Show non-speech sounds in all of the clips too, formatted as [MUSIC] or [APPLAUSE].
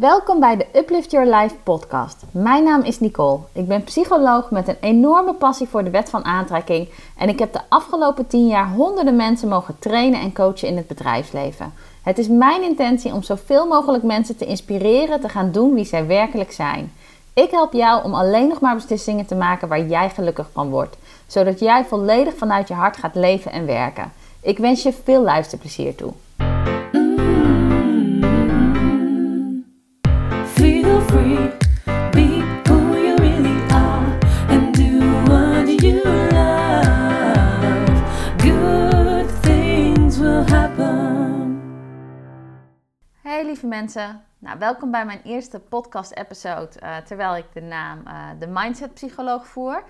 Welkom bij de Uplift Your Life podcast. Mijn naam is Nicole. Ik ben psycholoog met een enorme passie voor de wet van aantrekking en ik heb de afgelopen 10 jaar honderden mensen mogen trainen en coachen in het bedrijfsleven. Het is mijn intentie om zoveel mogelijk mensen te inspireren te gaan doen wie zij werkelijk zijn. Ik help jou om alleen nog maar beslissingen te maken waar jij gelukkig van wordt, zodat jij volledig vanuit je hart gaat leven en werken. Ik wens je veel luisterplezier toe. Free, be who you really are, and do what you love. Good things will happen. Hey lieve mensen, nou, welkom bij mijn eerste podcast-episode eh, terwijl ik de naam eh, de Mindset Psycholoog voer.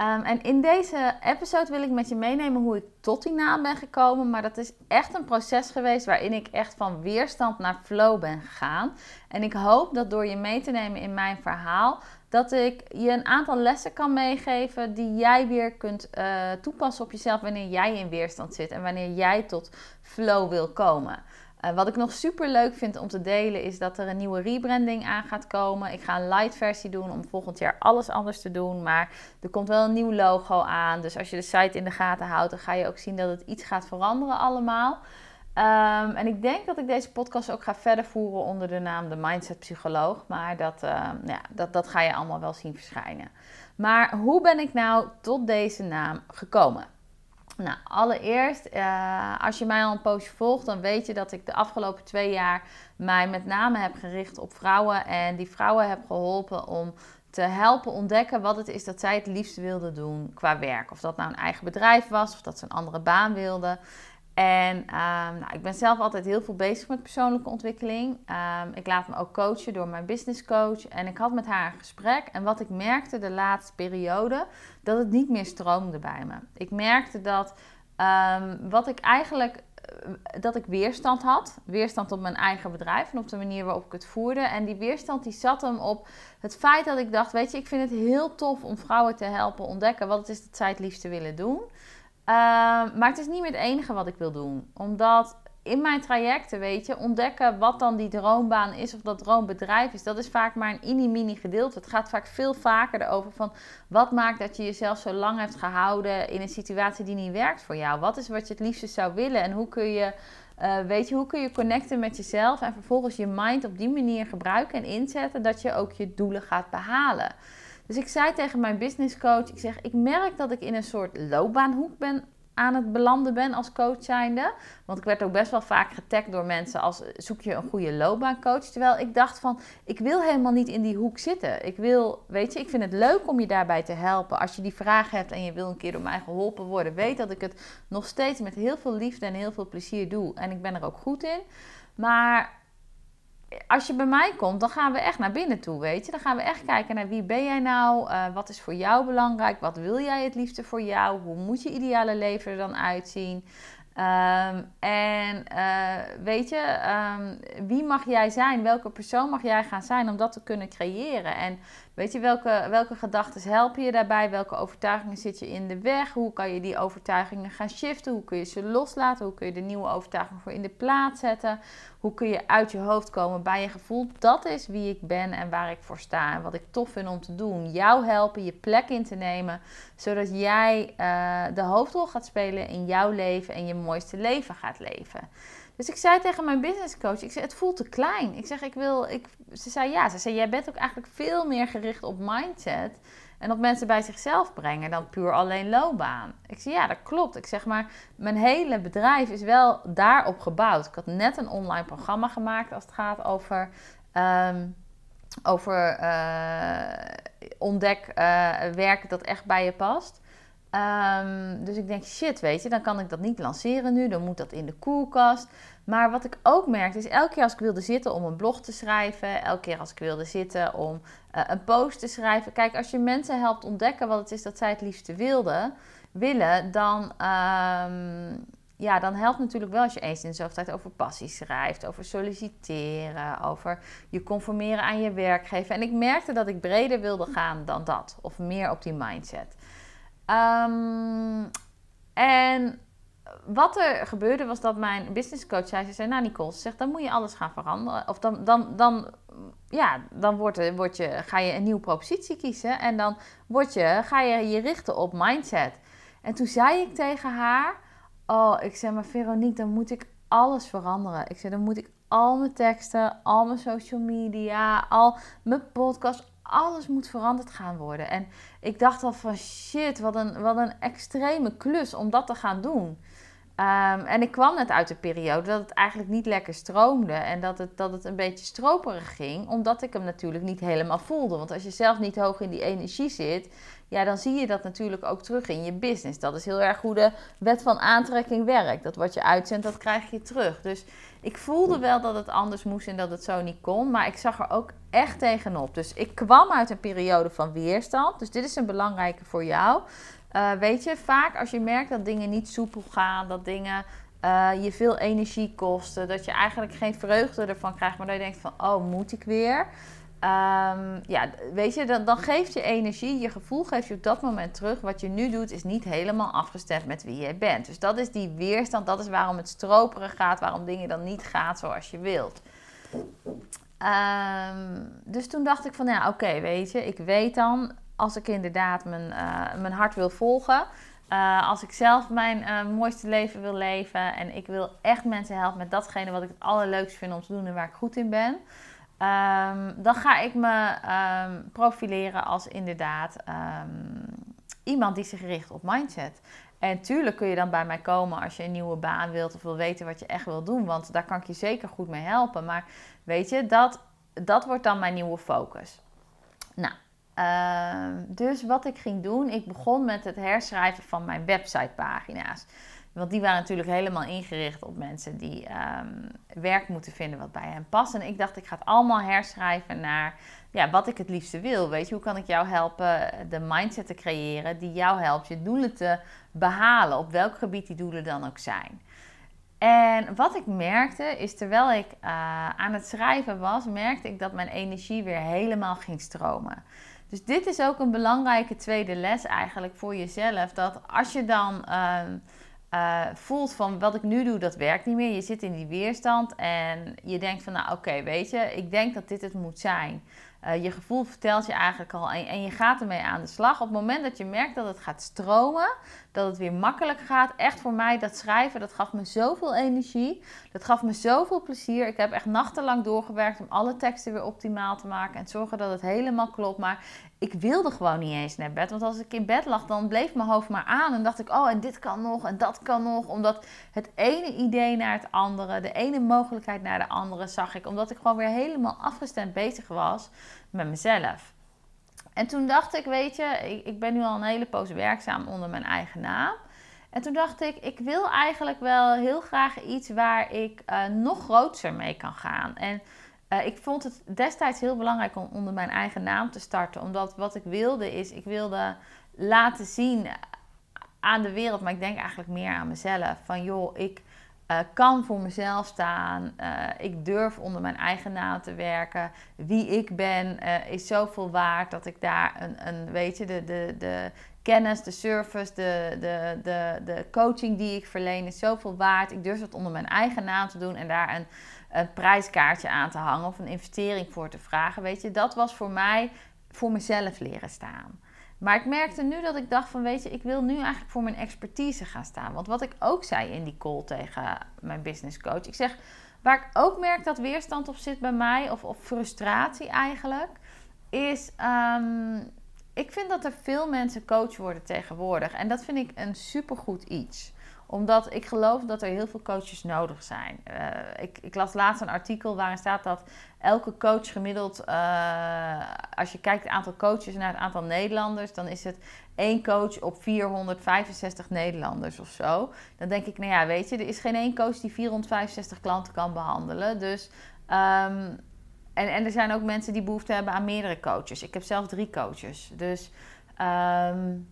Ehm, en in deze episode wil ik met je meenemen hoe ik tot die naam ben gekomen. Maar dat is echt een proces geweest waarin ik echt van weerstand naar flow ben gegaan. En ik hoop dat door je mee te nemen in mijn verhaal, dat ik je een aantal lessen kan meegeven die jij weer kunt eh, toepassen op jezelf wanneer jij in weerstand zit en wanneer jij tot flow wil komen. Uh, wat ik nog super leuk vind om te delen is dat er een nieuwe rebranding aan gaat komen. Ik ga een light versie doen om volgend jaar alles anders te doen. Maar er komt wel een nieuw logo aan. Dus als je de site in de gaten houdt, dan ga je ook zien dat het iets gaat veranderen allemaal. Um, en ik denk dat ik deze podcast ook ga verder voeren onder de naam de Mindset Psycholoog. Maar dat, uh, ja, dat, dat ga je allemaal wel zien verschijnen. Maar hoe ben ik nou tot deze naam gekomen? Nou, allereerst, uh, als je mij al een poosje volgt, dan weet je dat ik de afgelopen twee jaar mij met name heb gericht op vrouwen. En die vrouwen heb geholpen om te helpen ontdekken wat het is dat zij het liefst wilden doen qua werk. Of dat nou een eigen bedrijf was, of dat ze een andere baan wilden. En um, nou, ik ben zelf altijd heel veel bezig met persoonlijke ontwikkeling. Um, ik laat me ook coachen door mijn business coach. En ik had met haar een gesprek. En wat ik merkte de laatste periode, dat het niet meer stroomde bij me. Ik merkte dat um, wat ik eigenlijk dat ik weerstand had. Weerstand op mijn eigen bedrijf en op de manier waarop ik het voerde. En die weerstand die zat hem op het feit dat ik dacht, weet je, ik vind het heel tof om vrouwen te helpen ontdekken wat het is dat zij het liefste willen doen. Uh, maar het is niet meer het enige wat ik wil doen. Omdat in mijn trajecten, weet je, ontdekken wat dan die droombaan is of dat droombedrijf is, dat is vaak maar een mini-mini gedeelte. Het gaat vaak veel vaker erover van wat maakt dat je jezelf zo lang hebt gehouden in een situatie die niet werkt voor jou. Wat is wat je het liefste zou willen en hoe kun je, uh, weet je, hoe kun je connecten met jezelf en vervolgens je mind op die manier gebruiken en inzetten dat je ook je doelen gaat behalen. Dus ik zei tegen mijn business coach, ik zeg, ik merk dat ik in een soort loopbaanhoek ben aan het belanden ben als coach zijnde. Want ik werd ook best wel vaak getagd door mensen als zoek je een goede loopbaancoach. Terwijl ik dacht van, ik wil helemaal niet in die hoek zitten. Ik wil, weet je, ik vind het leuk om je daarbij te helpen. Als je die vraag hebt en je wil een keer door mij geholpen worden, weet dat ik het nog steeds met heel veel liefde en heel veel plezier doe. En ik ben er ook goed in. Maar als je bij mij komt, dan gaan we echt naar binnen toe, weet je. Dan gaan we echt kijken naar wie ben jij nou, uh, wat is voor jou belangrijk, wat wil jij het liefste voor jou, hoe moet je ideale leven er dan uitzien. Um, en uh, weet je, um, wie mag jij zijn? Welke persoon mag jij gaan zijn om dat te kunnen creëren? En weet je, welke, welke gedachten helpen je daarbij? Welke overtuigingen zit je in de weg? Hoe kan je die overtuigingen gaan shiften? Hoe kun je ze loslaten? Hoe kun je de nieuwe overtuigingen voor in de plaats zetten? Hoe kun je uit je hoofd komen bij je gevoel? Dat is wie ik ben en waar ik voor sta. En wat ik tof vind om te doen. Jou helpen, je plek in te nemen. Zodat jij uh, de hoofdrol gaat spelen in jouw leven en je mooiste leven gaat leven. Dus ik zei tegen mijn business coach, ik zei, het voelt te klein. Ik zeg, ik wil, ik, ze zei ja, ze zei, jij bent ook eigenlijk veel meer gericht op mindset en op mensen bij zichzelf brengen dan puur alleen loopbaan. Ik zei, ja, dat klopt. Ik zeg maar, mijn hele bedrijf is wel daarop gebouwd. Ik had net een online programma gemaakt als het gaat over, um, over uh, ontdek uh, werk dat echt bij je past. Um, dus ik denk, shit, weet je, dan kan ik dat niet lanceren nu. Dan moet dat in de koelkast. Maar wat ik ook merkte is, elke keer als ik wilde zitten om een blog te schrijven, elke keer als ik wilde zitten om uh, een post te schrijven. Kijk, als je mensen helpt ontdekken wat het is dat zij het liefste wilden, willen, dan, um, ja, dan helpt natuurlijk wel als je eens in de zoveel tijd over passie schrijft, over solliciteren, over je conformeren aan je werkgever. En ik merkte dat ik breder wilde gaan dan dat, of meer op die mindset. Um, en wat er gebeurde was dat mijn business coach zei, ze zei, nou Nicole, ze zegt, dan moet je alles gaan veranderen. Of dan, dan, dan ja, dan wordt, er- word je, ga je een nieuwe propositie kiezen. En dan word je, ga je je richten op mindset. En toen zei ik tegen haar... Oh, ik zeg maar Veronique, dan moet ik alles veranderen. Ik zei, dan moet ik al mijn teksten, al mijn social media, al mijn podcast... Alles moet veranderd gaan worden. En ik dacht al van shit, wat een, wat een extreme klus om dat te gaan doen. Ehm, en ik kwam net uit de periode dat het eigenlijk niet lekker stroomde. En dat het, dat het een beetje stroperig ging. Omdat ik hem natuurlijk niet helemaal voelde. Want als je zelf niet hoog in die energie zit. Ja, dan zie je dat natuurlijk ook terug in je business. Dat is heel erg hoe de wet van aantrekking werkt. Dat wat je uitzendt, dat krijg je terug. Dus ik voelde wel dat het anders moest en dat het zo niet kon. Maar ik zag er ook echt tegenop. Dus ik kwam uit een periode van weerstand. Dus dit is een belangrijke voor jou. Uh, weet je, vaak als je merkt dat dingen niet soepel gaan, dat dingen uh, je veel energie kosten, dat je eigenlijk geen vreugde ervan krijgt, maar dat je denkt van, oh, moet ik weer? Um, ja, weet je, dan, dan geeft je energie, je gevoel geeft je op dat moment terug. Wat je nu doet is niet helemaal afgestemd met wie jij bent. Dus dat is die weerstand, dat is waarom het stroperig gaat, waarom dingen dan niet gaan zoals je wilt. Um, dus toen dacht ik van, ja, oké, weet je, ik weet dan, als ik inderdaad mijn, uh, mijn hart wil volgen. Uh, als ik zelf mijn uh, mooiste leven wil leven en ik wil echt mensen helpen met datgene wat ik het allerleukst vind om te doen en waar ik goed in ben. Um, dan ga ik me um, profileren als inderdaad um, iemand die zich richt op mindset. En tuurlijk kun je dan bij mij komen als je een nieuwe baan wilt of wil weten wat je echt wil doen. Want daar kan ik je zeker goed mee helpen. Maar weet je, dat, dat wordt dan mijn nieuwe focus. Nou, dus wat ik ging doen, ik begon met het herschrijven van mijn websitepagina's. Want die waren natuurlijk helemaal ingericht op mensen die um, werk moeten vinden wat bij hen past. En ik dacht, ik ga het allemaal herschrijven naar ja, wat ik het liefste wil. Weet je, hoe kan ik jou helpen de mindset te creëren die jou helpt je doelen te behalen, op welk gebied die doelen dan ook zijn. En wat ik merkte is, terwijl ik uh, aan het schrijven was, merkte ik dat mijn energie weer helemaal ging stromen. Dus dit is ook een belangrijke tweede les eigenlijk voor jezelf. Dat als je dan uh, uh, voelt van wat ik nu doe, dat werkt niet meer. Je zit in die weerstand en je denkt van nou oké, weet je, ik denk dat dit het moet zijn. Uh, je gevoel vertelt je eigenlijk al en, en, je gaat ermee aan de slag. Op het moment dat je merkt dat het gaat stromen, dat het weer makkelijk gaat. Echt voor mij, dat schrijven, dat gaf me zoveel energie. Dat gaf me zoveel plezier. Ik heb echt nachtenlang doorgewerkt om alle teksten weer optimaal te maken. En zorgen dat het helemaal klopt. Maar ik wilde gewoon niet eens naar bed. Want als ik in bed lag, dan bleef mijn hoofd maar aan. En dacht ik, oh, en dit kan nog en dat kan nog. Omdat het ene idee naar het andere, de ene mogelijkheid naar de andere zag ik. Omdat ik gewoon weer helemaal afgestemd bezig was met mezelf. En toen dacht ik, weet je, ik, ik ben nu al een hele poos werkzaam onder mijn eigen naam. En toen dacht ik, ik wil eigenlijk wel heel graag iets waar ik uh, nog groter mee kan gaan. En uh, ik vond het destijds heel belangrijk om onder mijn eigen naam te starten. Omdat wat ik wilde is, ik wilde laten zien aan de wereld, maar ik denk eigenlijk meer aan mezelf. Van joh, ik uh, kan voor mezelf staan. Uh, ik durf onder mijn eigen naam te werken. Wie ik ben is zoveel waard dat ik daar een, een weet je, de, de, de kennis, de service, de, de, de, de coaching die ik verleen is zoveel waard. Ik durf het onder mijn eigen naam te doen en daar een, een prijskaartje aan te hangen of een investering voor te vragen. Weet je, dat was voor mij voor mezelf leren staan. Maar ik merkte nu dat ik dacht van, weet je, ik wil nu eigenlijk voor mijn expertise gaan staan. Want wat ik ook zei in die call tegen mijn business coach. Ik zeg, waar ik ook merk dat weerstand op zit bij mij, of, of frustratie eigenlijk, is, um, ik vind dat er veel mensen coach worden tegenwoordig. En dat vind ik een supergoed iets omdat ik geloof dat er heel veel coaches nodig zijn. Uh, ik, ik, las laatst een artikel waarin staat dat elke coach gemiddeld, uh, als je kijkt het aantal coaches naar het aantal Nederlanders, dan is het één coach op 465 Nederlanders of zo. Dan denk ik, nou ja, weet je, er is geen één coach die 465 klanten kan behandelen. Dus. Um, en, en er zijn ook mensen die behoefte hebben aan meerdere coaches. Ik heb zelf drie coaches. Dus. Um,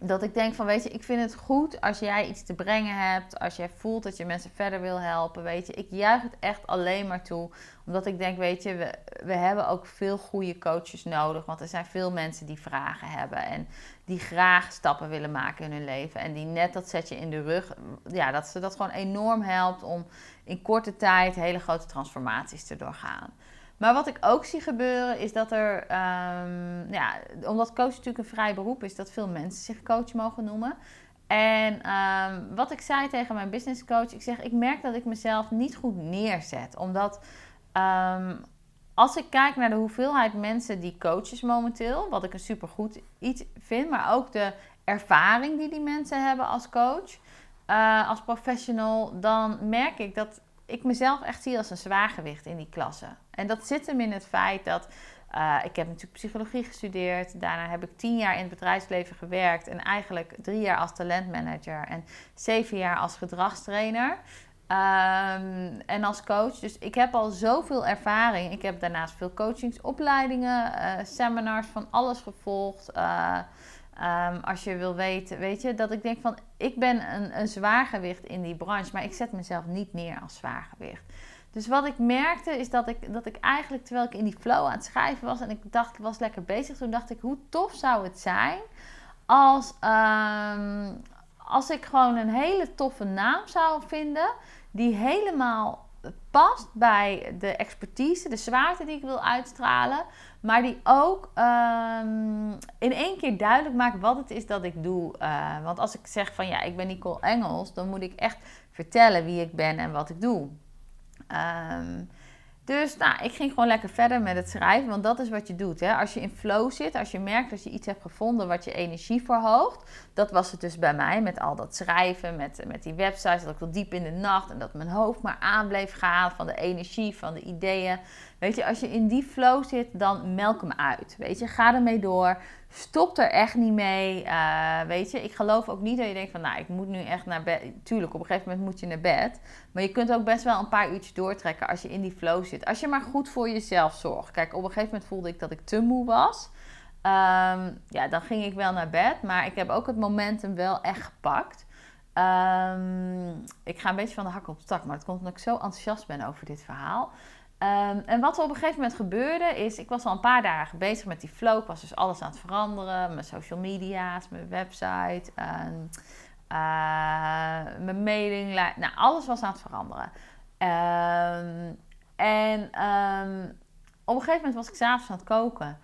dat ik denk van, weet je, ik vind het goed als jij iets te brengen hebt. Als jij voelt dat je mensen verder wil helpen, weet je. Ik juich het echt alleen maar toe. Omdat ik denk, weet je, we, we hebben ook veel goede coaches nodig. Want er zijn veel mensen die vragen hebben. En die graag stappen willen maken in hun leven. En die net dat zetje in de rug, ja, dat ze dat gewoon enorm helpt om in korte tijd hele grote transformaties te doorgaan. Maar wat ik ook zie gebeuren is dat er, ehm, ja, omdat coach natuurlijk een vrij beroep is, dat veel mensen zich coach mogen noemen. En ehm, wat ik zei tegen mijn business coach, ik zeg, ik merk dat ik mezelf niet goed neerzet. Omdat ehm, als ik kijk naar de hoeveelheid mensen die coaches momenteel, wat ik een supergoed iets vind, maar ook de ervaring die die mensen hebben als coach, uh, als professional, dan merk ik dat ik mezelf echt zie als een zwaargewicht in die klasse. En dat zit hem in het feit dat uh, ik heb natuurlijk psychologie gestudeerd. Daarna heb ik tien jaar in het bedrijfsleven gewerkt. En eigenlijk drie jaar als talentmanager en zeven jaar als gedragstrainer. Um, en als coach. Dus ik heb al zoveel ervaring. Ik heb daarnaast veel coachingsopleidingen, uh, seminars van alles gevolgd. Uh, um, als je wil weten, weet je, dat ik denk van ik ben een, een zwaargewicht in die branche, maar ik zet mezelf niet neer als zwaargewicht. Dus wat ik merkte is dat ik, dat ik eigenlijk, terwijl ik in die flow aan het schrijven was en ik dacht, ik was lekker bezig, toen dacht ik, hoe tof zou het zijn als, um, als ik gewoon een hele toffe naam zou vinden, die helemaal past bij de expertise, de zwaarte die ik wil uitstralen, maar die ook um, in één keer duidelijk maakt wat het is dat ik doe. Uh, want als ik zeg van ja, ik ben Nicole Engels, dan moet ik echt vertellen wie ik ben en wat ik doe. Um, dus nou, ik ging gewoon lekker verder met het schrijven, want dat is wat je doet. Hè? Als je in flow zit, als je merkt dat je iets hebt gevonden wat je energie verhoogt. Dat was het dus bij mij met al dat schrijven, met, met die websites, dat ik tot diep in de nacht en dat mijn hoofd maar aan bleef gaan van de energie, van de ideeën. Weet je, als je in die flow zit, dan melk hem uit. Weet je, ga ermee door. Stop er echt niet mee. Uh, weet je, ik geloof ook niet dat je denkt van, nou, ik moet nu echt naar bed. Tuurlijk, op een gegeven moment moet je naar bed. Maar je kunt ook best wel een paar uurtjes doortrekken als je in die flow zit. Als je maar goed voor jezelf zorgt. Kijk, op een gegeven moment voelde ik dat ik te moe was. Um, ja, dan ging ik wel naar bed. Maar ik heb ook het momentum wel echt gepakt. Um, ik ga een beetje van de hak op de tak. Maar het komt omdat ik zo enthousiast ben over dit verhaal. Um, en wat er op een gegeven moment gebeurde is, ik was al een paar dagen bezig met die flow. Ik was dus alles aan het veranderen. Mijn social media's, mijn website, um, uh, mijn mailinglijst. Nou, alles was aan het veranderen. Um, en op een gegeven moment was ik s'avonds aan het koken.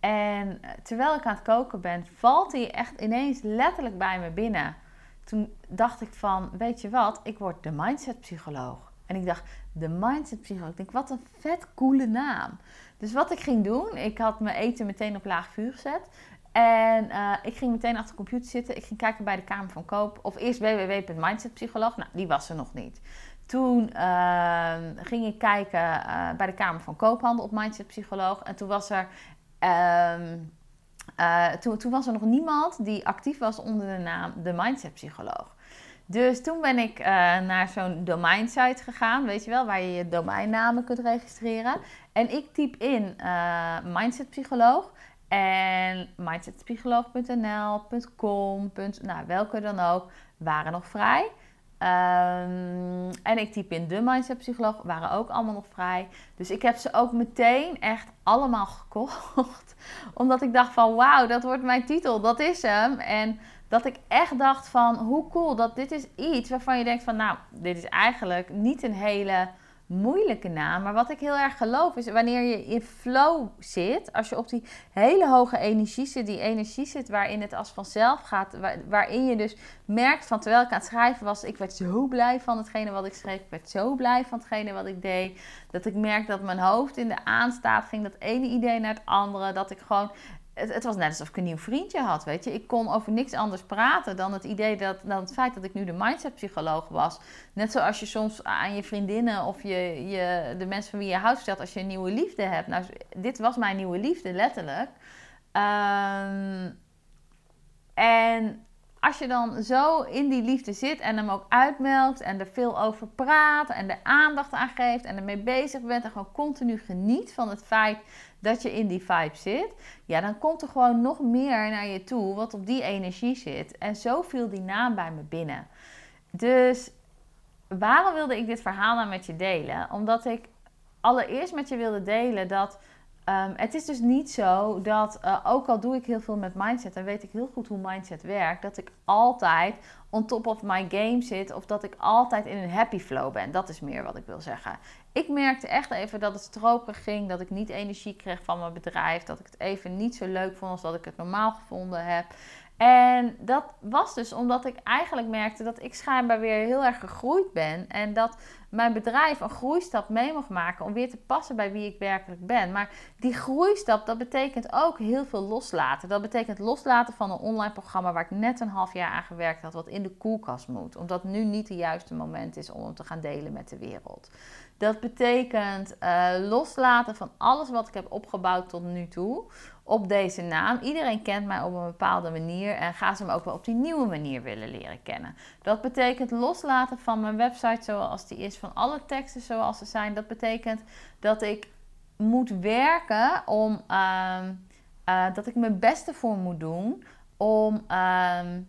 En terwijl ik aan het koken ben, valt hij echt ineens letterlijk bij me binnen. Toen dacht ik van, weet je wat, ik word de mindset psycholoog. En ik dacht, de Mindset Psycholoog. Ik denk, wat een vet coole naam. Dus wat ik ging doen, ik had mijn eten meteen op laag vuur gezet. En uh, ik ging meteen achter de computer zitten. Ik ging kijken bij de Kamer van Koop. Of eerst www.mindsetpsycholoog. Nou, die was er nog niet. Toen uh, ging ik kijken uh, bij de Kamer van Koophandel op Mindset Psycholoog. En toen was er... toen, toen was er nog niemand die actief was onder de naam de Mindset Psycholoog. Dus toen ben ik uh, naar zo'n domeinsite gegaan, weet je wel, waar je je domeinnamen kunt registreren. En ik typ in uh, mindsetpsycholoog en mindsetpsycholoog.nl.com, nou welke dan ook, waren nog vrij. Um, en ik typ in de mindsetpsycholoog, waren ook allemaal nog vrij. Dus ik heb ze ook meteen echt allemaal [LAUGHS] gekocht. Omdat ik dacht van wauw, dat wordt mijn titel, dat is hem. En dat ik echt dacht van hoe cool dat dit is iets waarvan je denkt van nou, dit is eigenlijk niet een hele moeilijke naam. Maar wat ik heel erg geloof is wanneer je in flow zit, als je op die hele hoge energie zit, die energie zit waarin het als vanzelf gaat, waarin je dus merkt van terwijl ik aan het schrijven was, ik werd zo blij van hetgene wat ik schreef, ik werd zo blij van hetgene wat ik deed, dat ik merk dat mijn hoofd in de aanstaat ging, dat ene idee naar het andere, dat ik gewoon het, was net alsof ik een nieuw vriendje had, weet je. Ik kon over niks anders praten dan het idee dat, dan het feit dat ik nu de mindset-psycholoog was. Net zoals je soms aan je vriendinnen of je, je, de mensen van wie je houdt vertelt als je een nieuwe liefde hebt. Nou, dit was mijn nieuwe liefde, letterlijk. Um, en als je dan zo in die liefde zit en hem ook uitmelkt en er veel over praat en er aandacht aan geeft en ermee bezig bent en gewoon continu geniet van het feit dat je in die vibe zit, ja, dan komt er gewoon nog meer naar je toe wat op die energie zit. En zo viel die naam bij me binnen. Dus waarom wilde ik dit verhaal nou met je delen? Omdat ik allereerst met je wilde delen dat Um, het is dus niet zo dat, uh, ook al doe ik heel veel met mindset en weet ik heel goed hoe mindset werkt, dat ik altijd on top of my game zit of dat ik altijd in een happy flow ben. Dat is meer wat ik wil zeggen. ik merkte echt even dat het stroperig ging, dat ik niet energie kreeg van mijn bedrijf, dat ik het even niet zo leuk vond als dat ik het normaal gevonden heb. En dat was dus omdat ik eigenlijk merkte dat ik schijnbaar weer heel erg gegroeid ben. En dat mijn bedrijf een groeistap mee mag maken om weer te passen bij wie ik werkelijk ben. Maar die groeistap, dat betekent ook heel veel loslaten. Dat betekent loslaten van een online programma waar ik net een half jaar aan gewerkt had, wat in de koelkast moet. Omdat nu niet het juiste moment is om hem te gaan delen met de wereld. Dat betekent uh, loslaten van alles wat ik heb opgebouwd tot nu toe op deze naam. Iedereen kent mij op een bepaalde manier en gaat ze me ook wel op die nieuwe manier willen leren kennen. Dat betekent loslaten van mijn website zoals die is, van alle teksten zoals ze zijn. Dat betekent dat ik moet werken om ehm, eh, dat ik mijn beste voor moet doen om, ehm,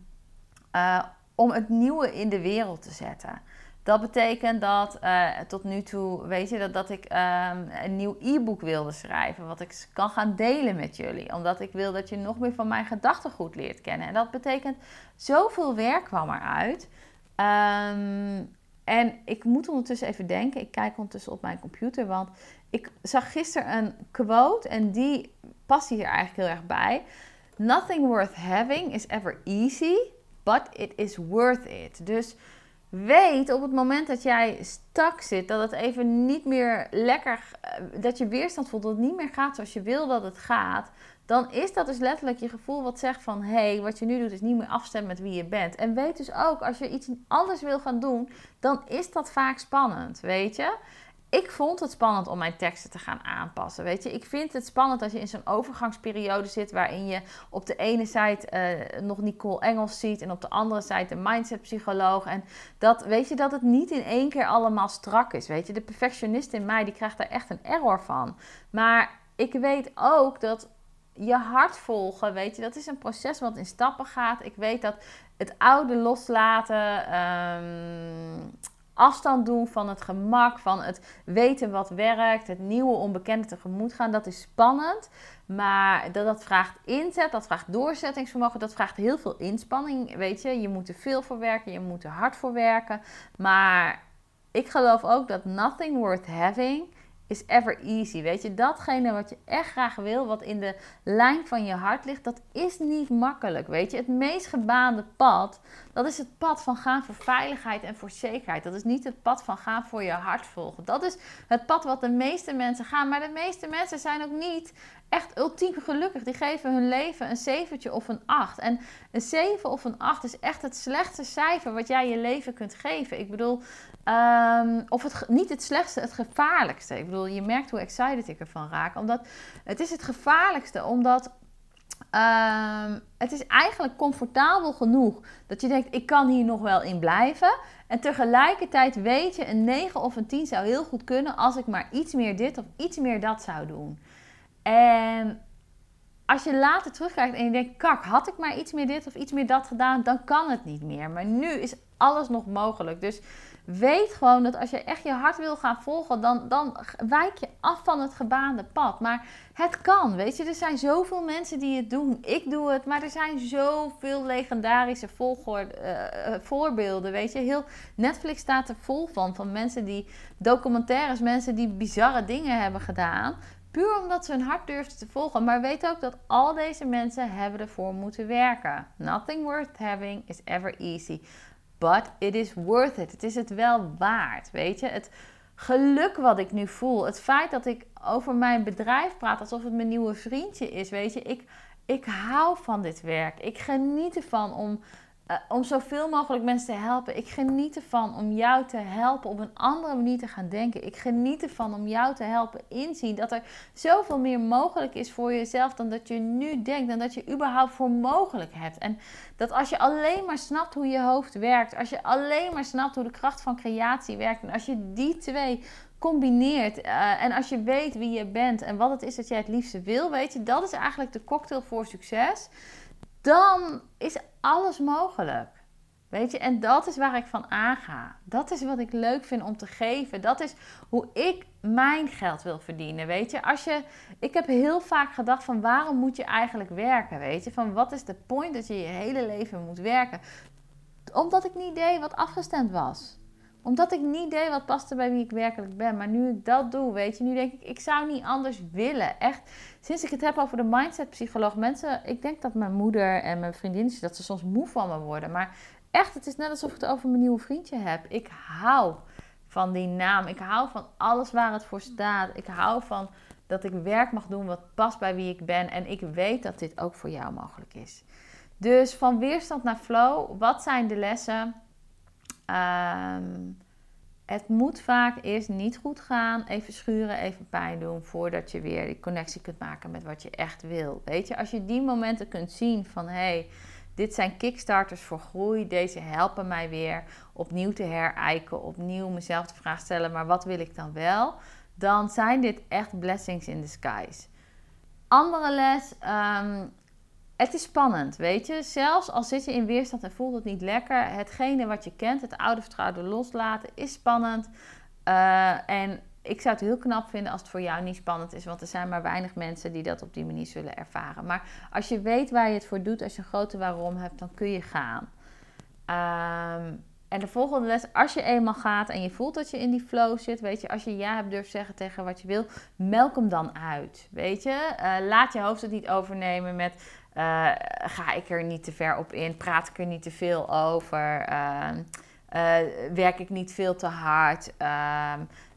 eh, om het nieuwe in de wereld te zetten. Dat betekent dat uh, tot nu toe, weet je, dat, dat ik um, een nieuw e-book wilde schrijven. Wat ik kan gaan delen met jullie. Omdat ik wil dat je nog meer van mijn gedachtegoed leert kennen. En dat betekent zoveel werk kwam eruit. Um, en ik moet ondertussen even denken. Ik kijk ondertussen op mijn computer. Want ik zag gisteren een quote. En die past hier eigenlijk heel erg bij. Nothing worth having is ever easy. But it is worth it. Dus weet op het moment dat jij stak zit, dat het even niet meer lekker, eh, dat je weerstand voelt, dat het niet meer gaat zoals je wil dat het gaat, dan is dat dus letterlijk je gevoel wat zegt van hé, hey, wat je nu doet is niet meer afstemmen met wie je bent. En weet dus ook, als je iets anders wil gaan doen, dan is dat vaak spannend, weet je ik vond het spannend om mijn teksten te gaan aanpassen. Weet je, ik vind het spannend als je in zo'n overgangsperiode zit waarin je op de ene site uh, nog Nicole Engels ziet en op de andere site een mindsetpsycholoog. En dat weet je dat het niet in één keer allemaal strak is. Weet je, de perfectionist in mij die krijgt daar echt een error van. Maar ik weet ook dat je hart volgen, weet je, dat is een proces wat in stappen gaat. Ik weet dat het oude loslaten. Um, afstand doen van het gemak, van het weten wat werkt, het nieuwe onbekende tegemoet gaan. Dat is spannend, maar dat, dat vraagt inzet, dat vraagt doorzettingsvermogen, dat vraagt heel veel inspanning. Weet je, je moet er veel voor werken, je moet er hard voor werken. Maar ik geloof ook dat nothing worth having is ever easy. Weet je, datgene wat je echt graag wil, wat in de lijn van je hart ligt, dat is niet makkelijk. Weet je, het meest gebaande pad, dat is het pad van gaan voor veiligheid en voor zekerheid. Dat is niet het pad van gaan voor je hart volgen. Dat is het pad wat de meeste mensen gaan. Maar de meeste mensen zijn ook niet echt ultiem gelukkig. Die geven hun leven een zeventje of een acht. En een 7 of een 8 is echt het slechtste cijfer wat jij je leven kunt geven. Ik bedoel, um, of het, niet het slechtste, het gevaarlijkste. Ik bedoel, je merkt hoe excited ik ervan raak. Omdat het is het gevaarlijkste, omdat um, het is eigenlijk comfortabel genoeg dat je denkt, ik kan hier nog wel in blijven. En tegelijkertijd weet je, een 9 of een 10 zou heel goed kunnen als ik maar iets meer dit of iets meer dat zou doen. En als je later terugkijkt en je denkt, kak, had ik maar iets meer dit of iets meer dat gedaan, dan kan het niet meer. Maar nu is alles nog mogelijk. Dus weet gewoon dat als je echt je hart wil gaan volgen, dan, dan wijk je af van het gebaande pad. Maar het kan, weet je. Er zijn zoveel mensen die het doen. Ik doe het, maar er zijn zoveel legendarische uh, voorbeelden, weet je. Heel Netflix staat er vol van, van mensen die documentaires, mensen die bizarre dingen hebben gedaan. Puur omdat ze hun hart durfden te volgen. Maar weet ook dat al deze mensen hebben ervoor moeten werken. Nothing worth having is ever easy. But it is worth it. Het is het wel waard. Weet je, het geluk wat ik nu voel. Het feit dat ik over mijn bedrijf praat alsof het mijn nieuwe vriendje is. Weet je, ik, ik hou van dit werk. Ik geniet ervan om uh, om zoveel mogelijk mensen te helpen. Ik geniet ervan om jou te helpen op een andere manier te gaan denken. Ik geniet ervan om jou te helpen inzien dat er zoveel meer mogelijk is voor jezelf dan dat je nu denkt. En dat je überhaupt voor mogelijk hebt. En dat als je alleen maar snapt hoe je hoofd werkt. Als je alleen maar snapt hoe de kracht van creatie werkt. En als je die twee combineert. Uh, en als je weet wie je bent en wat het is dat jij het liefste wil, weet je, dat is eigenlijk de cocktail voor succes dan is alles mogelijk. Weet je, en dat is waar ik van aanga. Dat is wat ik leuk vind om te geven. Dat is hoe ik mijn geld wil verdienen. Weet je, als je, ik heb heel vaak gedacht van waarom moet je eigenlijk werken? Weet je, van wat is de point dat je je hele leven moet werken? Omdat ik niet deed wat afgestemd was. Omdat ik niet deed wat paste bij wie ik werkelijk ben. Maar nu ik dat doe, weet je, nu denk ik, ik zou niet anders willen. Echt, sinds ik het heb over de mindset psycholoog, mensen, ik denk dat mijn moeder en mijn vriendinnen, dat ze soms moe van me worden. Maar echt, het is net alsof ik het over mijn nieuwe vriendje heb. Ik hou van die naam. Ik hou van alles waar het voor staat. Ik hou van dat ik werk mag doen wat past bij wie ik ben. En ik weet dat dit ook voor jou mogelijk is. Dus van weerstand naar flow, wat zijn de lessen? Ehm, het moet vaak eerst niet goed gaan. Even schuren, even pijn doen. Voordat je weer die connectie kunt maken met wat je echt wil. Weet je, als je die momenten kunt zien van hé, hey, dit zijn kickstarters voor groei. Deze helpen mij weer opnieuw te herijken. Opnieuw mezelf de vraag stellen, maar wat wil ik dan wel? Dan zijn dit echt blessings in disguise. Andere les, ehm, het is spannend, weet je. Zelfs al zit je in weerstand en voelt het niet lekker, hetgene wat je kent, het oude vertrouwde loslaten, is spannend. Uh, en ik zou het heel knap vinden als het voor jou niet spannend is, want er zijn maar weinig mensen die dat op die manier zullen ervaren. Maar als je weet waar je het voor doet, als je een grote waarom hebt, dan kun je gaan. Um, en de volgende les, als je eenmaal gaat en je voelt dat je in die flow zit, weet je, als je ja hebt durft zeggen tegen wat je wil, melk hem dan uit. Weet je, uh, laat je hoofd het niet overnemen met uh, ga ik er niet te ver op in, praat ik er niet te veel over, uh, werk ik niet veel te hard.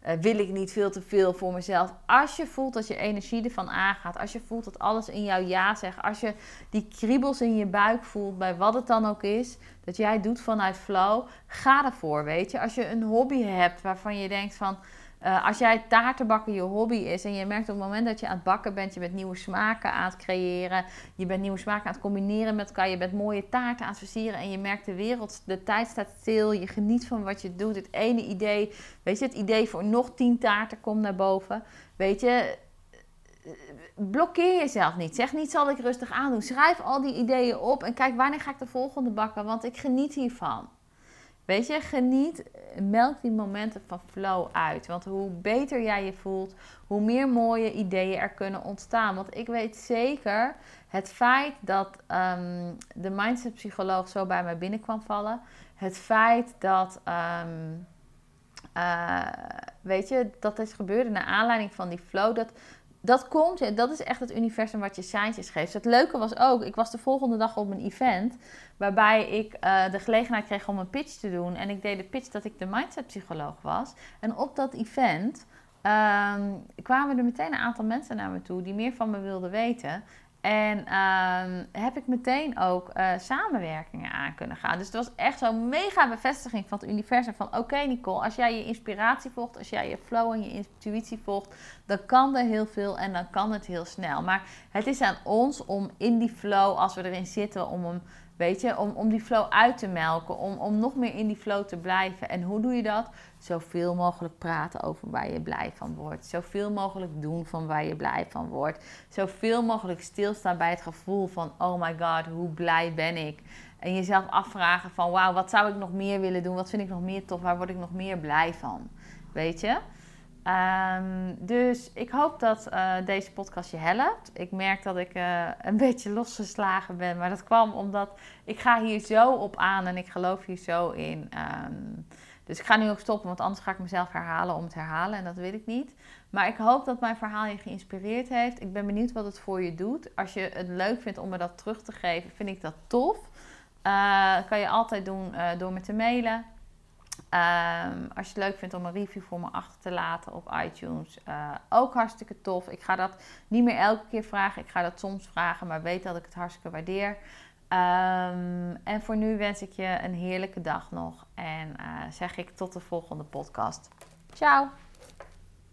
Uh, wil ik niet veel te veel voor mezelf. Als je voelt dat je energie ervan aangaat. Als je voelt dat alles in jouw ja zegt. Als je die kriebels in je buik voelt bij wat het dan ook is. Dat jij doet vanuit flow. Ga ervoor, weet je. Als je een hobby hebt waarvan je denkt van... Uh, als jij taartenbakken je hobby is en je merkt op het moment dat je aan het bakken bent, je bent nieuwe smaken aan het creëren, je bent nieuwe smaken aan het combineren met elkaar, je bent mooie taarten aan het versieren en je merkt de wereld, de tijd staat stil, je geniet van wat je doet, het ene idee, weet je, het idee voor nog tien taarten komt naar boven, weet je, blokkeer jezelf niet. Zeg niet zal ik rustig aandoen. Schrijf al die ideeën op en kijk wanneer ga ik de volgende bakken, want ik geniet hiervan. Weet je, geniet, melk die momenten van flow uit. Want hoe beter jij je voelt, hoe meer mooie ideeën er kunnen ontstaan. Want ik weet zeker, het feit dat um, de mindset-psycholoog zo bij mij binnenkwam vallen, het feit dat, um, uh, weet je, dat is gebeurde naar aanleiding van die flow, dat dat komt, dat is echt het universum wat je seintjes geeft. Het leuke was ook, ik was de volgende dag op een event waarbij ik uh, de gelegenheid kreeg om een pitch te doen. En ik deed de pitch dat ik de mindset psycholoog was. En op dat event um, kwamen er meteen een aantal mensen naar me toe die meer van me wilden weten. En uh, heb ik meteen ook uh, samenwerkingen aan kunnen gaan. Dus het was echt zo'n mega bevestiging van het universum. Van oké Nicole, als jij je inspiratie volgt, als jij je flow en je intuïtie volgt, dan kan er heel veel en dan kan het heel snel. Maar het is aan ons om in die flow, als we erin zitten, om hem Weet je, om, om die flow uit te melken, om, om nog meer in die flow te blijven. En hoe doe je dat? Zoveel mogelijk praten over waar je blij van wordt. Zoveel mogelijk doen van waar je blij van wordt. Zoveel mogelijk stilstaan bij het gevoel van, oh my god, hoe blij ben ik? En jezelf afvragen van, wauw, wat zou ik nog meer willen doen? Wat vind ik nog meer tof? Waar word ik nog meer blij van? Weet je? Um, dus ik hoop dat uh, deze podcast je helpt. Ik merk dat ik uh, een [LAUGHS] beetje losgeslagen ben, maar dat kwam omdat ik ga hier zo op aan en ik geloof hier zo in. Um, dus ik ga nu ook stoppen, want anders ga ik mezelf herhalen om het herhalen en dat wil ik niet. Maar ik hoop dat mijn verhaal je geïnspireerd heeft. Ik ben benieuwd wat het voor je doet. Als je het leuk vindt om me dat terug te geven, vind ik dat tof. Uh, kan je altijd doen door me te mailen. Um, als je het leuk vindt om een review voor me achter te laten op iTunes, uh, ook hartstikke tof. Ik ga dat niet meer elke keer vragen. Ik ga dat soms vragen, maar weet dat ik het hartstikke waardeer. Um, en voor nu wens ik je een heerlijke dag nog. En uh, zeg ik tot de volgende podcast. Ciao!